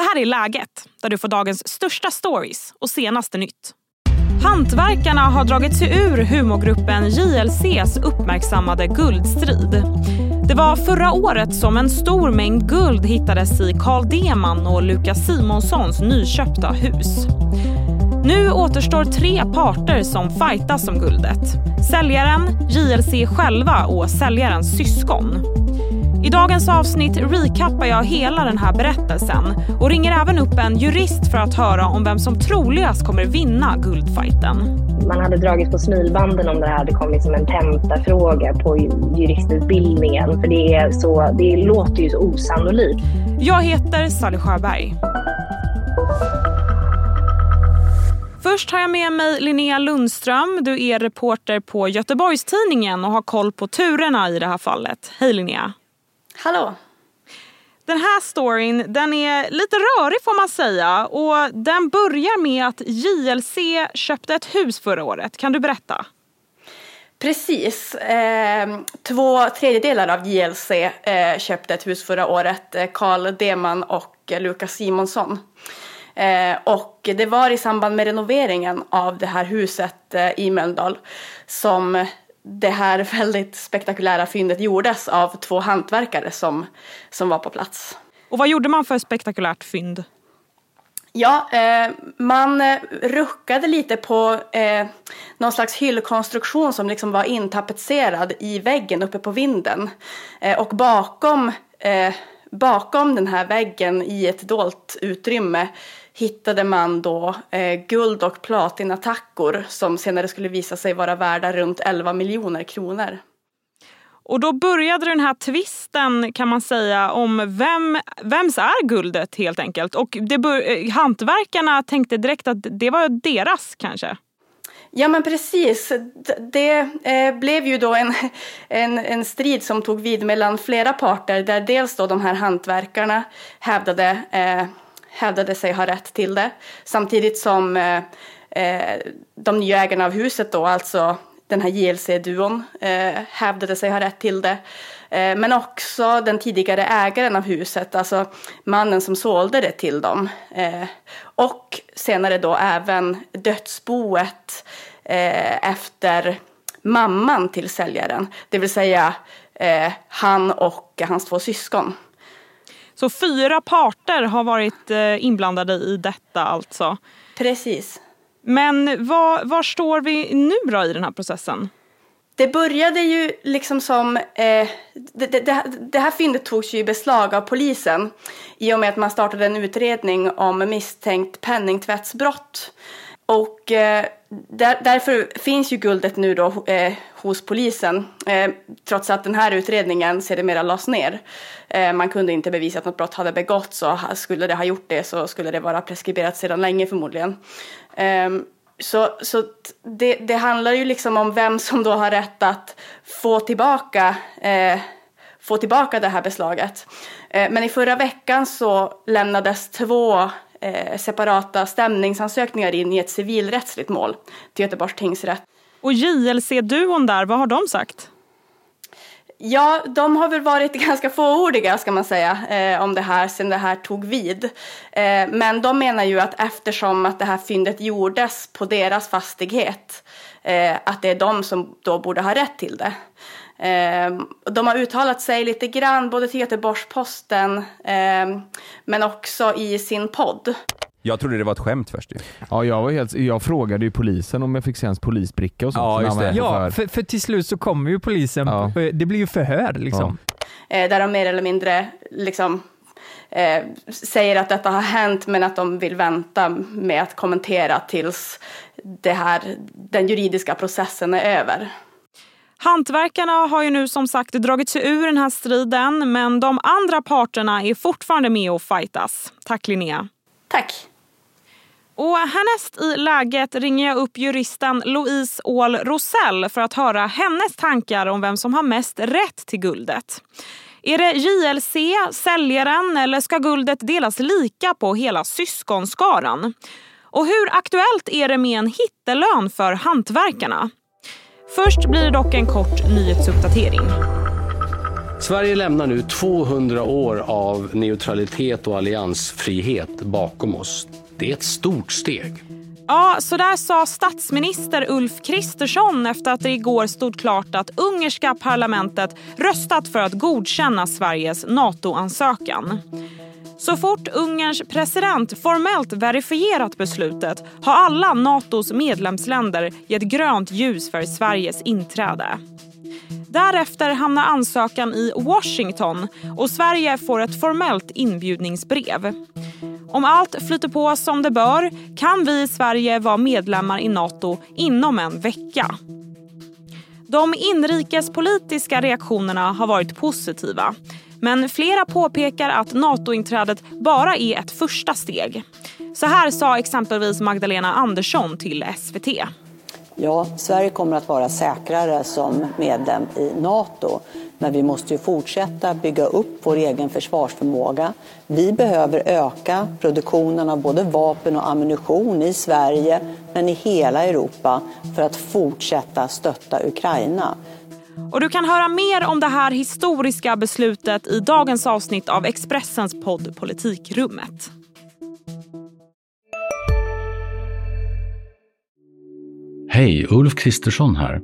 Det här är Läget, där du får dagens största stories och senaste nytt. Hantverkarna har dragit sig ur humorgruppen JLCs uppmärksammade guldstrid. Det var förra året som en stor mängd guld hittades i Carl Deman och Lukas Simonssons nyköpta hus. Nu återstår tre parter som fightas om guldet. Säljaren, JLC själva och säljarens syskon. I dagens avsnitt recappar jag hela den här berättelsen och ringer även upp en jurist för att höra om vem som troligast kommer vinna guldfighten. Man hade dragit på smilbanden om det här hade kommit som en tentafråga på juristutbildningen. För det, är så, det låter ju så osannolikt. Jag heter Sally Sjöberg. Först har jag med mig Linnea Lundström. Du är reporter på Göteborgstidningen och har koll på turerna i det här fallet. Hej Linnea! Hallå! Den här storyn den är lite rörig får man säga och den börjar med att JLC köpte ett hus förra året. Kan du berätta? Precis. Eh, två tredjedelar av JLC eh, köpte ett hus förra året. Carl eh, Deman och Lukas Simonsson. Eh, och det var i samband med renoveringen av det här huset eh, i Mölndal som det här väldigt spektakulära fyndet gjordes av två hantverkare som, som var på plats. Och vad gjorde man för spektakulärt fynd? Ja, eh, man eh, ruckade lite på eh, någon slags hyllkonstruktion som liksom var intapetserad i väggen uppe på vinden. Eh, och bakom, eh, bakom den här väggen i ett dolt utrymme hittade man då eh, guld och platinatackor som senare skulle visa sig vara värda runt 11 miljoner kronor. Och då började den här tvisten kan man säga om vem, vems är guldet helt enkelt. Och det bör, eh, hantverkarna tänkte direkt att det var deras kanske. Ja men precis. Det eh, blev ju då en, en, en strid som tog vid mellan flera parter där dels då de här hantverkarna hävdade eh, hävdade sig ha rätt till det. Samtidigt som eh, eh, de nya ägarna av huset då, alltså den här JLC-duon, eh, hävdade sig ha rätt till det. Eh, men också den tidigare ägaren av huset, alltså mannen som sålde det till dem. Eh, och senare då även dödsboet eh, efter mamman till säljaren, det vill säga eh, han och hans två syskon. Så fyra parter har varit eh, inblandade i detta alltså. Precis. Men var, var står vi nu då i den här processen? Det började ju liksom som... Eh, det, det, det, här fyndet togs ju i beslag av polisen i och med att man startade en utredning om misstänkt penningtvättsbrott. Och eh, där, därför finns ju guldet nu då eh, hos polisen. Eh, trots att den här utredningen sedermera lades ner. Eh, man kunde inte bevisa att något brott hade begåtts och skulle det ha gjort det så skulle det vara preskriberat sedan länge förmodligen. Ehm, så så det, det, handlar ju liksom om vem som då har rätt att få tillbaka eh, få tillbaka det här beslaget. Eh, men i förra veckan så lämnades två eh, separata stämningsansökningar in i ett civilrättsligt mål till Göteborgs tingsrätt. Och JLC-duon där, vad har de sagt? Ja, de har väl varit ganska fåordiga ska man säga eh, om det här sen det här tog vid. Eh, men de menar ju att eftersom att det här fyndet gjordes på deras fastighet eh, att det är de som då borde ha rätt till det. Eh, de har uttalat sig lite grann både till Göteborgs-Posten eh, men också i sin podd. Jag trodde det var ett skämt först ju. Ja, jag, var helt, jag frågade ju polisen om jag fick se hans polisbricka och sånt. Ja, just det. Ja, för, för till slut så kommer ju polisen. Ja. Det blir ju förhör liksom. Ja. Eh, där de mer eller mindre liksom eh, säger att detta har hänt men att de vill vänta med att kommentera tills det här, den juridiska processen är över. Hantverkarna har ju nu som sagt dragit sig ur den här striden men de andra parterna är fortfarande med och fightas. Tack Linnea. Tack. Och härnäst i läget ringer jag upp juristen Louise Åhl Rosell för att höra hennes tankar om vem som har mest rätt till guldet. Är det JLC, säljaren eller ska guldet delas lika på hela syskonskaran? Och hur aktuellt är det med en hittelön för hantverkarna? Först blir det dock en kort nyhetsuppdatering. Sverige lämnar nu 200 år av neutralitet och alliansfrihet bakom oss. Det är ett stort steg. Ja, så där sa statsminister Ulf Kristersson efter att det igår stod klart att ungerska parlamentet röstat för att godkänna Sveriges NATO-ansökan. Så fort Ungerns president formellt verifierat beslutet har alla Natos medlemsländer gett grönt ljus för Sveriges inträde. Därefter hamnar ansökan i Washington och Sverige får ett formellt inbjudningsbrev. Om allt flyter på som det bör kan vi i Sverige vara medlemmar i Nato inom en vecka. De inrikespolitiska reaktionerna har varit positiva. Men flera påpekar att NATO-inträdet bara är ett första steg. Så här sa exempelvis Magdalena Andersson till SVT. Ja, Sverige kommer att vara säkrare som medlem i Nato. Men vi måste ju fortsätta bygga upp vår egen försvarsförmåga. Vi behöver öka produktionen av både vapen och ammunition i Sverige men i hela Europa för att fortsätta stötta Ukraina. Och du kan höra mer om det här historiska beslutet i dagens avsnitt av Expressens podd Politikrummet. Hej, Ulf Kristersson här.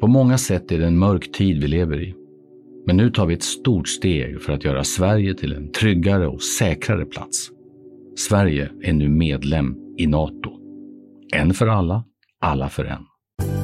På många sätt är det en mörk tid vi lever i. Men nu tar vi ett stort steg för att göra Sverige till en tryggare och säkrare plats. Sverige är nu medlem i Nato. En för alla, alla för en.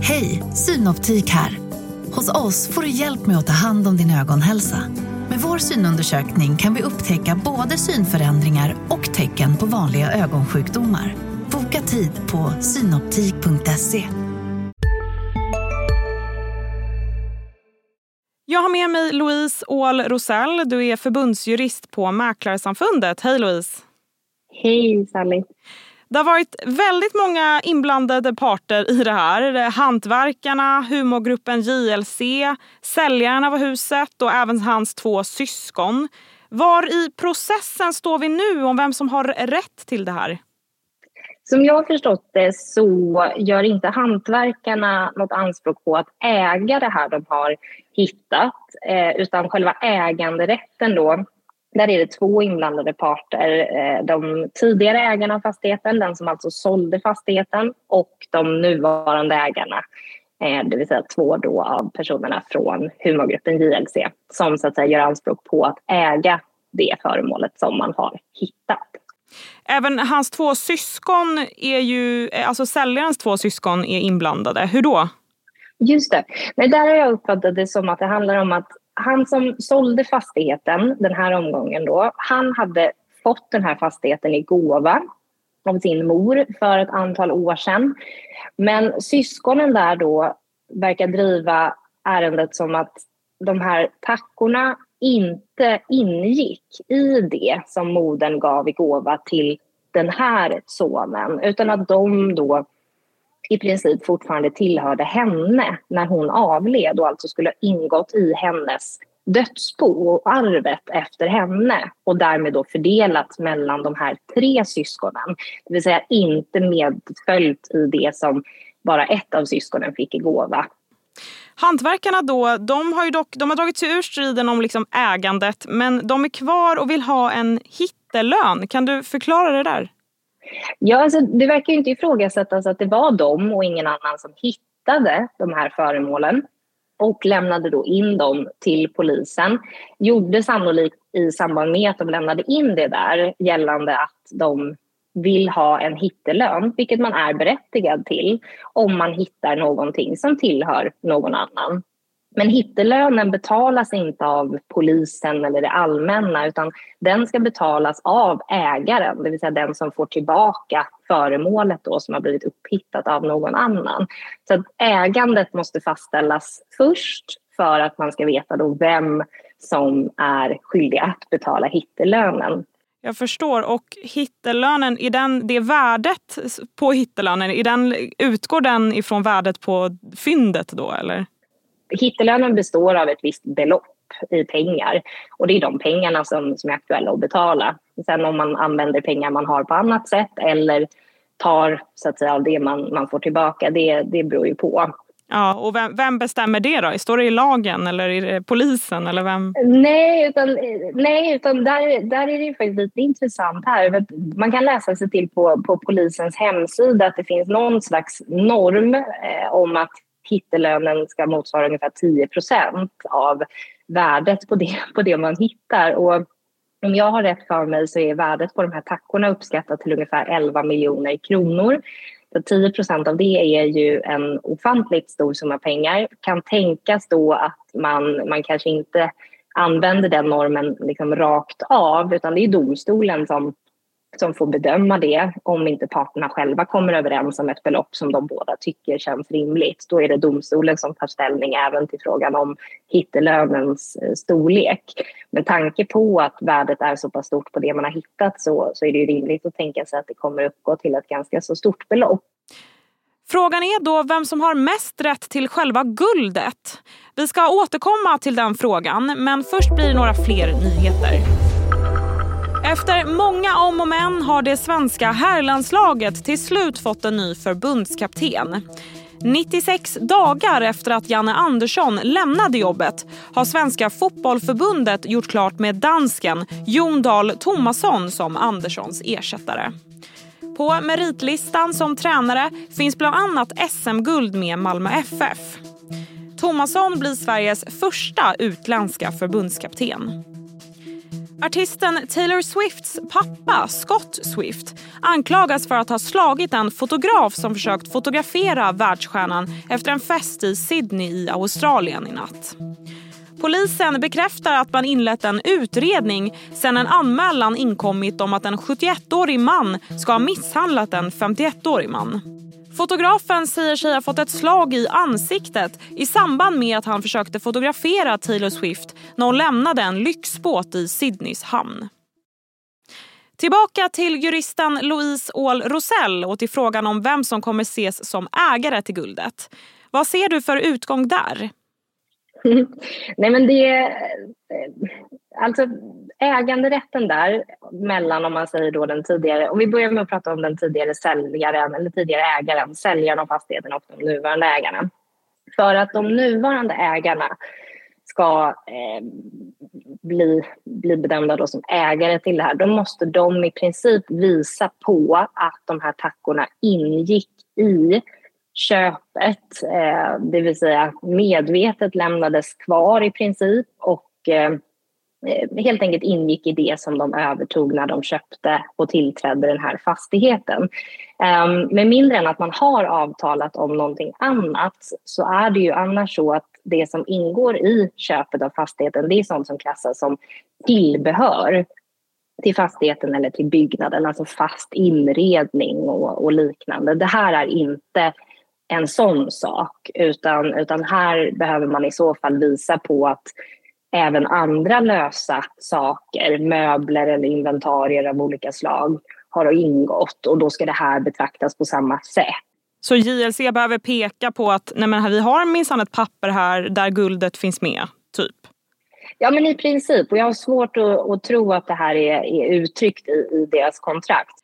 Hej, Synoptik här. Hos oss får du hjälp med att ta hand om din ögonhälsa. Med vår synundersökning kan vi upptäcka både synförändringar och tecken på vanliga ögonsjukdomar. Boka tid på synoptik.se. Jag har med mig Louise Åhl Rosell. Du är förbundsjurist på Mäklarsamfundet. Hej Louise! Hej Sally! Det har varit väldigt många inblandade parter i det här. Hantverkarna, humorgruppen JLC, säljaren av huset och även hans två syskon. Var i processen står vi nu om vem som har rätt till det här? Som jag har förstått det så gör inte hantverkarna något anspråk på att äga det här de har hittat eh, utan själva äganderätten då där är det två inblandade parter. Eh, de tidigare ägarna av fastigheten, den som alltså sålde fastigheten och de nuvarande ägarna. Eh, det vill säga två då av personerna från humorgruppen JLC som så att säga gör anspråk på att äga det föremålet som man har hittat. Även hans två syskon är ju, alltså säljarens två syskon är inblandade. Hur då? Just det. Men där har jag uppfattat det som att det handlar om att han som sålde fastigheten den här omgången då, han hade fått den här fastigheten i gåva av sin mor för ett antal år sedan. Men syskonen där då verkar driva ärendet som att de här tackorna inte ingick i det som modern gav i gåva till den här sonen utan att de då i princip fortfarande tillhörde henne när hon avled och alltså skulle ha ingått i hennes dödsbo och arvet efter henne och därmed då fördelat mellan de här tre syskonen. Det vill säga inte medföljt i det som bara ett av syskonen fick i gåva. Hantverkarna då, de har ju dock, de har dragit sig ur striden om liksom ägandet men de är kvar och vill ha en hittelön. Kan du förklara det där? Ja, alltså, det verkar ju inte ifrågasättas att det var de och ingen annan som hittade de här föremålen och lämnade då in dem till polisen. Gjorde sannolikt i samband med att de lämnade in det där gällande att de vill ha en hittelön, vilket man är berättigad till om man hittar någonting som tillhör någon annan. Men hittelönen betalas inte av polisen eller det allmänna utan den ska betalas av ägaren, det vill säga den som får tillbaka föremålet då, som har blivit upphittat av någon annan. Så att ägandet måste fastställas först för att man ska veta då vem som är skyldig att betala hittelönen. Jag förstår. Och hittelönen, i den, det värdet på hittelönen, i den, utgår den ifrån värdet på fyndet då eller? Hittelönen består av ett visst belopp i pengar och det är de pengarna som, som är aktuella att betala. Sen om man använder pengar man har på annat sätt eller tar så att säga, av det man, man får tillbaka, det, det beror ju på. Ja, och vem, vem, bestämmer det då? Står det i lagen eller är det polisen eller vem? Nej, utan, nej, utan där, där är det faktiskt lite intressant här. Man kan läsa sig till på, på polisens hemsida att det finns någon slags norm eh, om att hittelönen ska motsvara ungefär 10 av värdet på det, på det man hittar. Och om jag har rätt för mig så är värdet på de här tackorna uppskattat till ungefär 11 miljoner kronor. Så 10 av det är ju en ofantligt stor summa pengar. Kan tänkas då att man, man kanske inte använder den normen liksom rakt av utan det är domstolen som som får bedöma det om inte parterna själva kommer överens om ett belopp som de båda tycker känns rimligt. Då är det domstolen som tar ställning även till frågan om hittelönens eh, storlek. Med tanke på att värdet är så pass stort på det man har hittat så, så är det rimligt att tänka sig att det kommer uppgå till ett ganska så stort belopp. Frågan är då vem som har mest rätt till själva guldet. Vi ska återkomma till den frågan, men först blir det några fler nyheter. Efter många om och men har det svenska herrlandslaget till slut fått en ny förbundskapten. 96 dagar efter att Janne Andersson lämnade jobbet har Svenska fotbollförbundet gjort klart med dansken Jon Dahl Tomasson som Anderssons ersättare. På meritlistan som tränare finns bland annat SM-guld med Malmö FF. Tomasson blir Sveriges första utländska förbundskapten. Artisten Taylor Swifts pappa, Scott Swift anklagas för att ha slagit en fotograf som försökt fotografera världsstjärnan efter en fest i Sydney i Australien i natt. Polisen bekräftar att man inlett en utredning sen en anmälan inkommit om att en 71-årig man ska ha misshandlat en 51-årig man. Fotografen säger sig ha fått ett slag i ansiktet i samband med att han försökte fotografera Taylor Swift när hon lämnade en lyxbåt i Sydneys hamn. Tillbaka till juristen Louise Åhl Rosell och till frågan om vem som kommer ses som ägare till guldet. Vad ser du för utgång där? Nej men det Alltså äganderätten där mellan, om man säger då den tidigare, om vi börjar med att prata om den tidigare säljaren eller tidigare ägaren, säljaren av fastigheten och de nuvarande ägarna. För att de nuvarande ägarna ska eh, bli, bli bedömda då som ägare till det här, då måste de i princip visa på att de här tackorna ingick i köpet, eh, det vill säga medvetet lämnades kvar i princip och eh, Eh, Eh, helt enkelt ingick i det som de övertog när de köpte och tillträdde den här fastigheten. Ehm, med mindre än att man har avtalat om någonting annat så är det ju annars så att det som ingår i köpet av fastigheten det är sånt som klassas som tillbehör till fastigheten eller till byggnaden, alltså fast inredning och, och liknande. Det här är inte en sån sak, utan, utan här behöver man i så fall visa på att även andra lösa saker, möbler eller inventarier av olika slag har ingått och då ska det här betraktas på samma sätt. Så JLC behöver peka på att nej men vi har minsann ett papper här där guldet finns med, typ? Ja, men i princip. Och jag har svårt att, att tro att det här är, är uttryckt i, i deras kontrakt.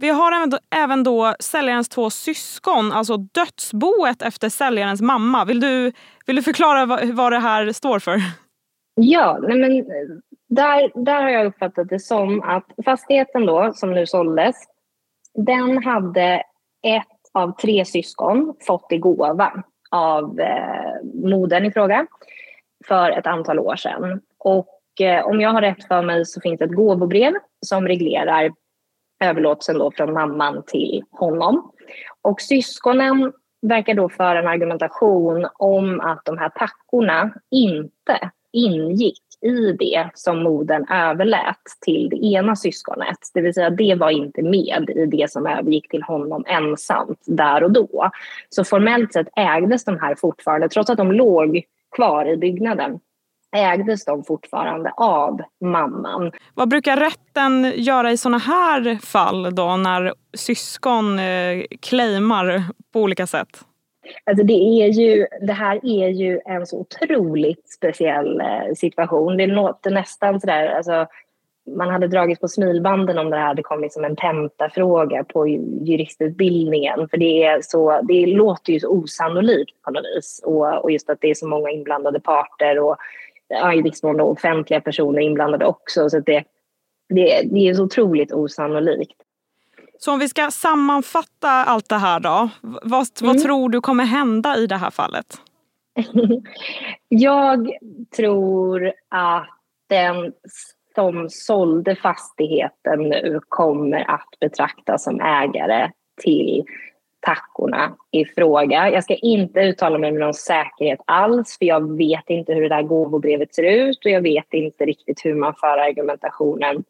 Vi har även då, även då säljarens två syskon, alltså dödsboet efter säljarens mamma. Vill du, vill du förklara vad, vad det här står för? Ja, nej men eh, där, där har jag uppfattat det som att fastigheten då, som nu såldes, den hade ett av tre syskon fått i gåva av eh, modern i fråga för ett antal år sedan. Och eh, om jag har rätt för mig så finns det ett gåvobrev som reglerar överlåtelsen då från mamman till honom. Och syskonen verkar då föra en argumentation om att de här tackorna inte ingick i det som modern överlät till det ena syskonet. Det vill säga det var inte med i det som övergick till honom ensamt där och då. Så formellt sett ägdes de här fortfarande, trots att de låg kvar i byggnaden, ägdes de fortfarande av mamman. Vad brukar rätten göra i såna här fall då när syskon eh, claimar på olika sätt? Alltså det, är ju, det här är ju en så otroligt speciell eh, situation. Det låter nästan sådär, alltså, man hade dragits på smilbanden om det här hade kommit som en tentafråga på juristutbildningen. För det, är så, det låter ju så osannolikt på något vis. Och, och just att det är så många inblandade parter och ja, i viss mån offentliga personer inblandade också. Så det, det, det är så otroligt osannolikt. Så om vi ska sammanfatta allt det här då. Vad, mm. vad tror du kommer hända i det här fallet? Jag tror att den som sålde fastigheten nu kommer att betraktas som ägare till tackorna i fråga. Jag ska inte uttala mig med någon säkerhet alls för jag vet inte hur det där gåvobrevet ser ut och jag vet inte riktigt hur man för argumentationen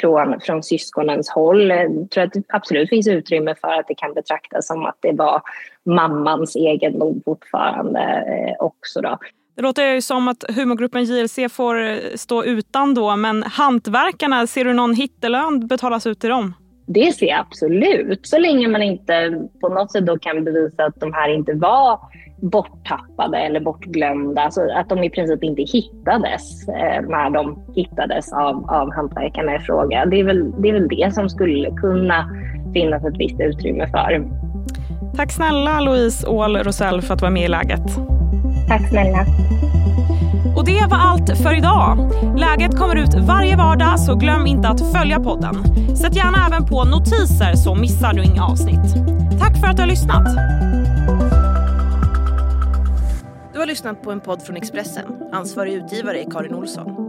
från, från syskonens håll. Jag tror att det absolut finns utrymme för att det kan betraktas som att det var mammans egendom fortfarande eh, också. Då. Det låter ju som att humorgruppen JLC får eh, stå utan då, men hantverkarna, ser du någon hittelön betalas ut till dem? Det ser jag absolut, så länge man inte på något sätt då kan bevisa att de här inte var borttappade eller bortglömda. Alltså att de i princip inte hittades eh, när de hittades av, av hantverkarna i fråga. Det är, väl, det är väl det som skulle kunna finnas ett visst utrymme för. Tack snälla Louise Åhl Rosell för att du var med i Läget. Tack snälla. Och det var allt för idag. Läget kommer ut varje vardag så glöm inte att följa podden. Sätt gärna även på notiser så missar du inga avsnitt. Tack för att du har lyssnat. Du har lyssnat på en podd från Expressen. Ansvarig utgivare är Karin Olsson.